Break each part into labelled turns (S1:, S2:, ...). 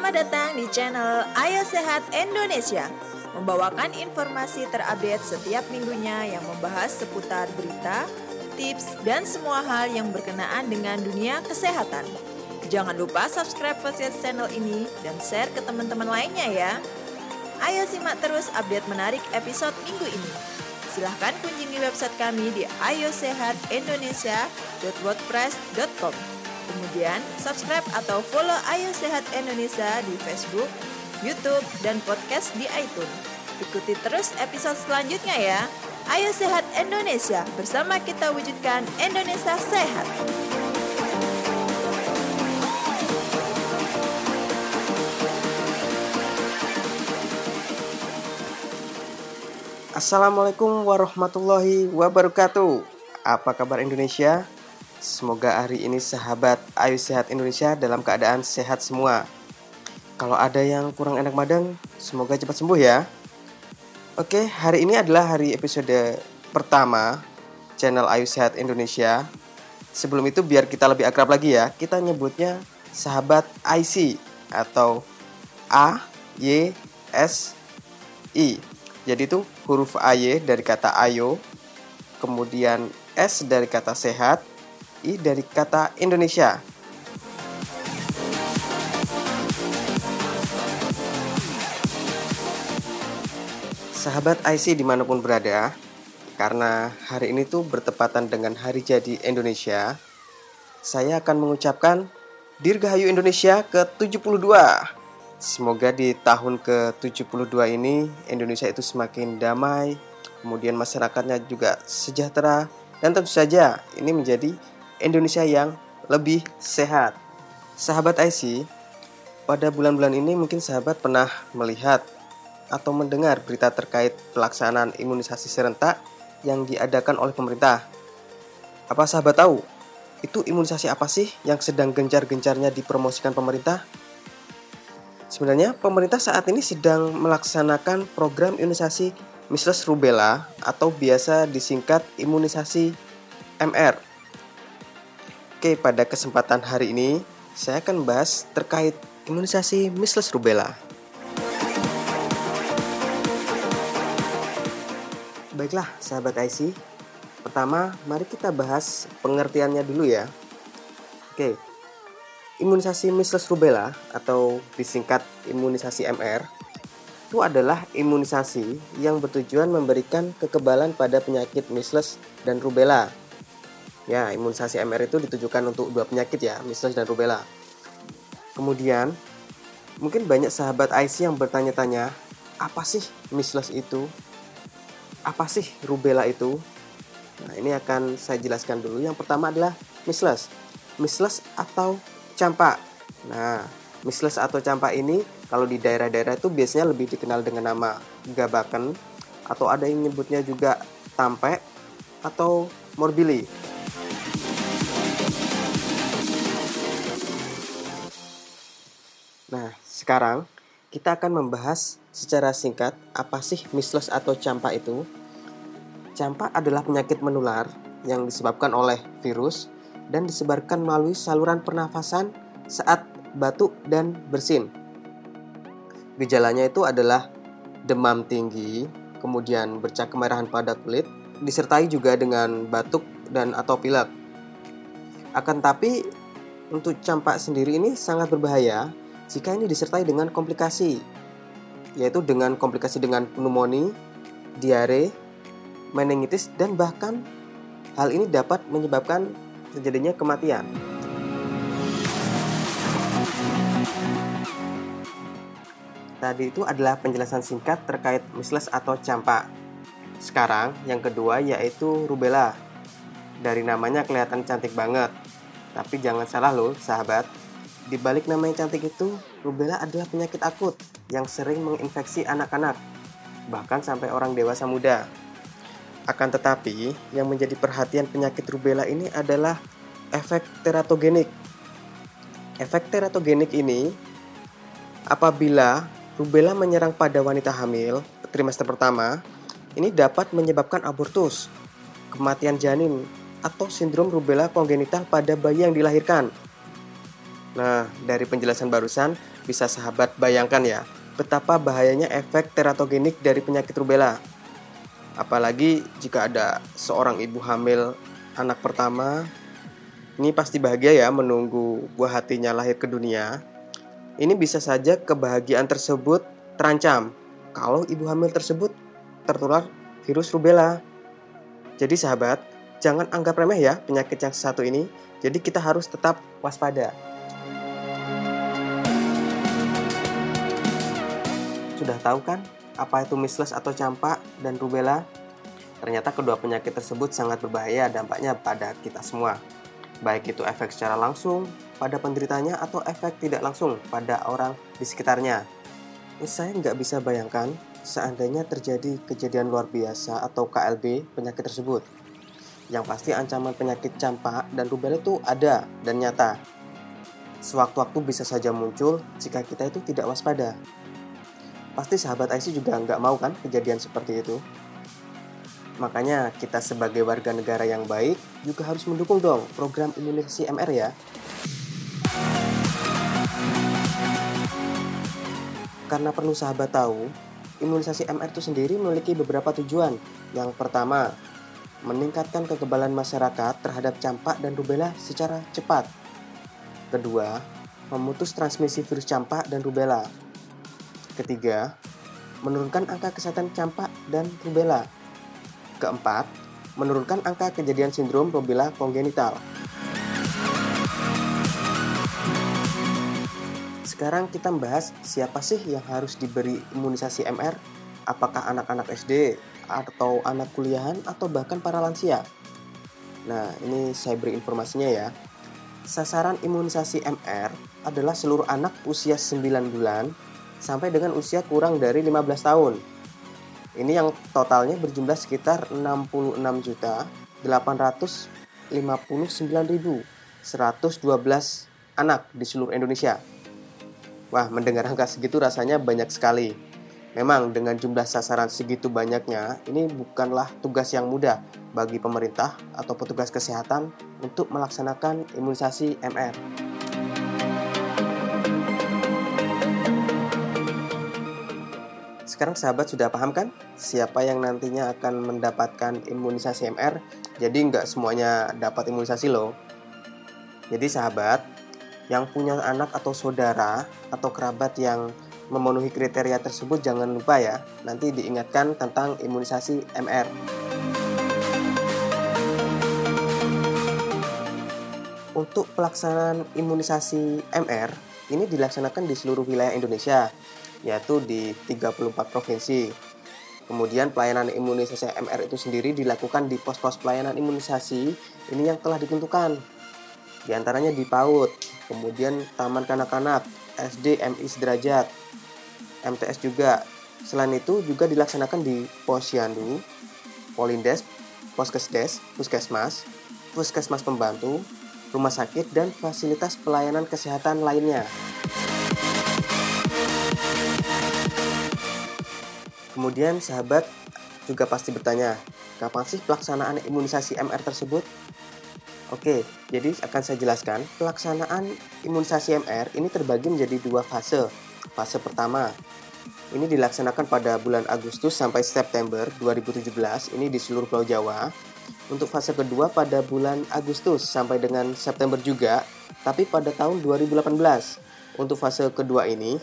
S1: Selamat datang di channel Ayo Sehat Indonesia. Membawakan informasi terupdate setiap minggunya yang membahas seputar berita, tips, dan semua hal yang berkenaan dengan dunia kesehatan. Jangan lupa subscribe podcast channel ini dan share ke teman-teman lainnya ya. Ayo simak terus update menarik episode minggu ini. Silahkan kunjungi website kami di ayosehatindonesia.wordpress.com Kemudian, subscribe atau follow Ayo Sehat Indonesia di Facebook, YouTube, dan podcast di iTunes. Ikuti terus episode selanjutnya ya. Ayo Sehat Indonesia, bersama kita wujudkan Indonesia sehat.
S2: Assalamualaikum warahmatullahi wabarakatuh. Apa kabar Indonesia? Semoga hari ini sahabat Ayu Sehat Indonesia dalam keadaan sehat semua. Kalau ada yang kurang enak badan, semoga cepat sembuh ya. Oke, hari ini adalah hari episode pertama channel Ayu Sehat Indonesia. Sebelum itu biar kita lebih akrab lagi ya, kita nyebutnya sahabat IC atau A Y S I. Jadi itu huruf AY dari kata ayo, kemudian S dari kata sehat, I dari kata Indonesia. Sahabat IC di mana pun berada, karena hari ini tuh bertepatan dengan hari jadi Indonesia, saya akan mengucapkan Dirgahayu Indonesia ke-72. Semoga di tahun ke-72 ini Indonesia itu semakin damai, kemudian masyarakatnya juga sejahtera, dan tentu saja ini menjadi Indonesia yang lebih sehat. Sahabat IC, pada bulan-bulan ini mungkin sahabat pernah melihat atau mendengar berita terkait pelaksanaan imunisasi serentak yang diadakan oleh pemerintah. Apa sahabat tahu? Itu imunisasi apa sih yang sedang gencar-gencarnya dipromosikan pemerintah? Sebenarnya pemerintah saat ini sedang melaksanakan program imunisasi measles rubella atau biasa disingkat imunisasi MR. Oke, pada kesempatan hari ini saya akan membahas terkait imunisasi measles rubella. Baiklah, sahabat IC. Pertama, mari kita bahas pengertiannya dulu ya. Oke, Imunisasi measles rubella atau disingkat imunisasi MR itu adalah imunisasi yang bertujuan memberikan kekebalan pada penyakit measles dan rubella. Ya, imunisasi MR itu ditujukan untuk dua penyakit ya, measles dan rubella. Kemudian, mungkin banyak sahabat IC yang bertanya-tanya, apa sih measles itu? Apa sih rubella itu? Nah, ini akan saya jelaskan dulu. Yang pertama adalah measles. Measles atau campak. Nah, measles atau campak ini kalau di daerah-daerah itu biasanya lebih dikenal dengan nama gabaken atau ada yang nyebutnya juga tampe atau morbili. Sekarang kita akan membahas secara singkat apa sih measles atau campak itu. Campak adalah penyakit menular yang disebabkan oleh virus dan disebarkan melalui saluran pernafasan saat batuk dan bersin. Gejalanya itu adalah demam tinggi, kemudian bercak kemerahan pada kulit, disertai juga dengan batuk dan atau pilek. Akan tapi untuk campak sendiri ini sangat berbahaya jika ini disertai dengan komplikasi, yaitu dengan komplikasi dengan pneumonia, diare, meningitis, dan bahkan hal ini dapat menyebabkan terjadinya kematian. Tadi itu adalah penjelasan singkat terkait measles atau campak. Sekarang yang kedua yaitu rubella. Dari namanya kelihatan cantik banget. Tapi jangan salah loh sahabat. Di balik nama yang cantik itu, rubella adalah penyakit akut yang sering menginfeksi anak-anak, bahkan sampai orang dewasa muda. Akan tetapi, yang menjadi perhatian penyakit rubella ini adalah efek teratogenik. Efek teratogenik ini apabila rubella menyerang pada wanita hamil trimester pertama, ini dapat menyebabkan abortus, kematian janin, atau sindrom rubella kongenital pada bayi yang dilahirkan. Nah, dari penjelasan barusan, bisa sahabat bayangkan ya, betapa bahayanya efek teratogenik dari penyakit rubella. Apalagi jika ada seorang ibu hamil anak pertama, ini pasti bahagia ya menunggu buah hatinya lahir ke dunia. Ini bisa saja kebahagiaan tersebut terancam kalau ibu hamil tersebut tertular virus rubella. Jadi sahabat, jangan anggap remeh ya penyakit yang satu ini. Jadi kita harus tetap waspada. Sudah tahu kan apa itu measles atau campak dan rubella? Ternyata kedua penyakit tersebut sangat berbahaya dampaknya pada kita semua. Baik itu efek secara langsung pada penderitanya atau efek tidak langsung pada orang di sekitarnya. Saya nggak bisa bayangkan seandainya terjadi kejadian luar biasa atau KLB penyakit tersebut. Yang pasti ancaman penyakit campak dan rubella itu ada dan nyata. Sewaktu-waktu bisa saja muncul jika kita itu tidak waspada. Pasti sahabat IC juga nggak mau kan kejadian seperti itu. Makanya kita sebagai warga negara yang baik juga harus mendukung dong program imunisasi MR ya. Karena perlu sahabat tahu, imunisasi MR itu sendiri memiliki beberapa tujuan. Yang pertama, meningkatkan kekebalan masyarakat terhadap campak dan rubella secara cepat. Kedua, memutus transmisi virus campak dan rubella. Ketiga, menurunkan angka kesehatan campak dan rubella. Keempat, menurunkan angka kejadian sindrom rubella kongenital. Sekarang kita membahas siapa sih yang harus diberi imunisasi MR? Apakah anak-anak SD atau anak kuliahan atau bahkan para lansia? Nah, ini saya beri informasinya ya. Sasaran imunisasi MR adalah seluruh anak usia 9 bulan sampai dengan usia kurang dari 15 tahun. Ini yang totalnya berjumlah sekitar 66 juta 859.112 anak di seluruh Indonesia. Wah, mendengar angka segitu rasanya banyak sekali. Memang dengan jumlah sasaran segitu banyaknya, ini bukanlah tugas yang mudah bagi pemerintah atau petugas kesehatan untuk melaksanakan imunisasi MR. Sekarang sahabat sudah paham kan siapa yang nantinya akan mendapatkan imunisasi MR? Jadi nggak semuanya dapat imunisasi loh. Jadi sahabat, yang punya anak atau saudara atau kerabat yang memenuhi kriteria tersebut jangan lupa ya, nanti diingatkan tentang imunisasi MR. Untuk pelaksanaan imunisasi MR, ini dilaksanakan di seluruh wilayah Indonesia yaitu di 34 provinsi. Kemudian pelayanan imunisasi MR itu sendiri dilakukan di pos-pos pelayanan imunisasi ini yang telah ditentukan. Di antaranya di PAUD, kemudian Taman Kanak-Kanak, SD MI Sederajat, MTS juga. Selain itu juga dilaksanakan di Posyandu, Polindes, Poskesdes, Puskesmas, Puskesmas Pembantu, rumah sakit, dan fasilitas pelayanan kesehatan lainnya. Kemudian sahabat juga pasti bertanya, kapan sih pelaksanaan imunisasi MR tersebut? Oke, jadi akan saya jelaskan pelaksanaan imunisasi MR ini terbagi menjadi dua fase. Fase pertama, ini dilaksanakan pada bulan Agustus sampai September 2017, ini di seluruh Pulau Jawa. Untuk fase kedua pada bulan Agustus sampai dengan September juga, tapi pada tahun 2018. Untuk fase kedua ini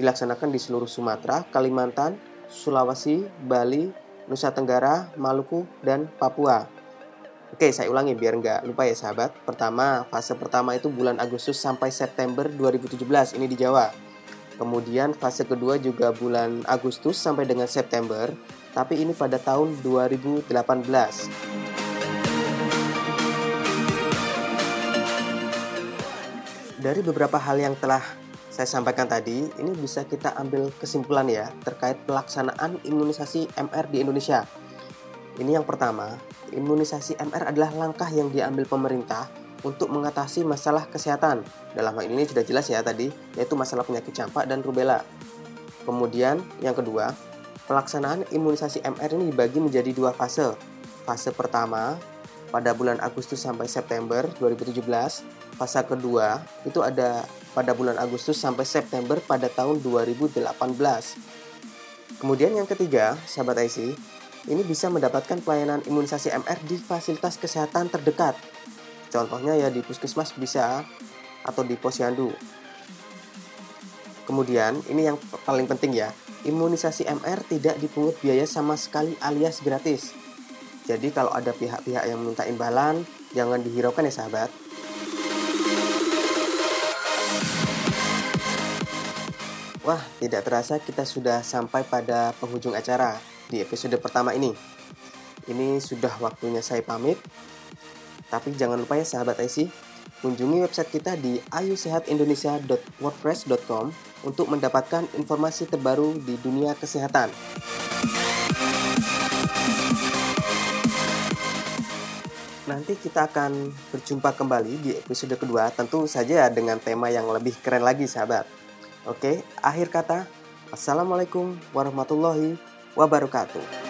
S2: dilaksanakan di seluruh Sumatera, Kalimantan, Sulawesi, Bali, Nusa Tenggara, Maluku, dan Papua. Oke, saya ulangi biar nggak lupa ya sahabat. Pertama, fase pertama itu bulan Agustus sampai September 2017, ini di Jawa. Kemudian fase kedua juga bulan Agustus sampai dengan September, tapi ini pada tahun 2018. Dari beberapa hal yang telah saya sampaikan tadi, ini bisa kita ambil kesimpulan ya terkait pelaksanaan imunisasi MR di Indonesia. Ini yang pertama, imunisasi MR adalah langkah yang diambil pemerintah untuk mengatasi masalah kesehatan. Dalam hal ini sudah jelas ya tadi, yaitu masalah penyakit campak dan rubella. Kemudian yang kedua, pelaksanaan imunisasi MR ini dibagi menjadi dua fase. Fase pertama pada bulan Agustus sampai September 2017. Fase kedua itu ada pada bulan Agustus sampai September pada tahun 2018. Kemudian yang ketiga, sahabat IC, ini bisa mendapatkan pelayanan imunisasi MR di fasilitas kesehatan terdekat. Contohnya ya di puskesmas bisa atau di posyandu. Kemudian, ini yang paling penting ya, imunisasi MR tidak dipungut biaya sama sekali alias gratis. Jadi kalau ada pihak-pihak yang meminta imbalan, jangan dihiraukan ya sahabat. Wah, tidak terasa kita sudah sampai pada penghujung acara di episode pertama ini. Ini sudah waktunya saya pamit. Tapi jangan lupa ya sahabat IC, kunjungi website kita di ayusehatindonesia.wordpress.com untuk mendapatkan informasi terbaru di dunia kesehatan. Nanti kita akan berjumpa kembali di episode kedua, tentu saja dengan tema yang lebih keren lagi sahabat. Oke, akhir kata, Assalamualaikum warahmatullahi wabarakatuh.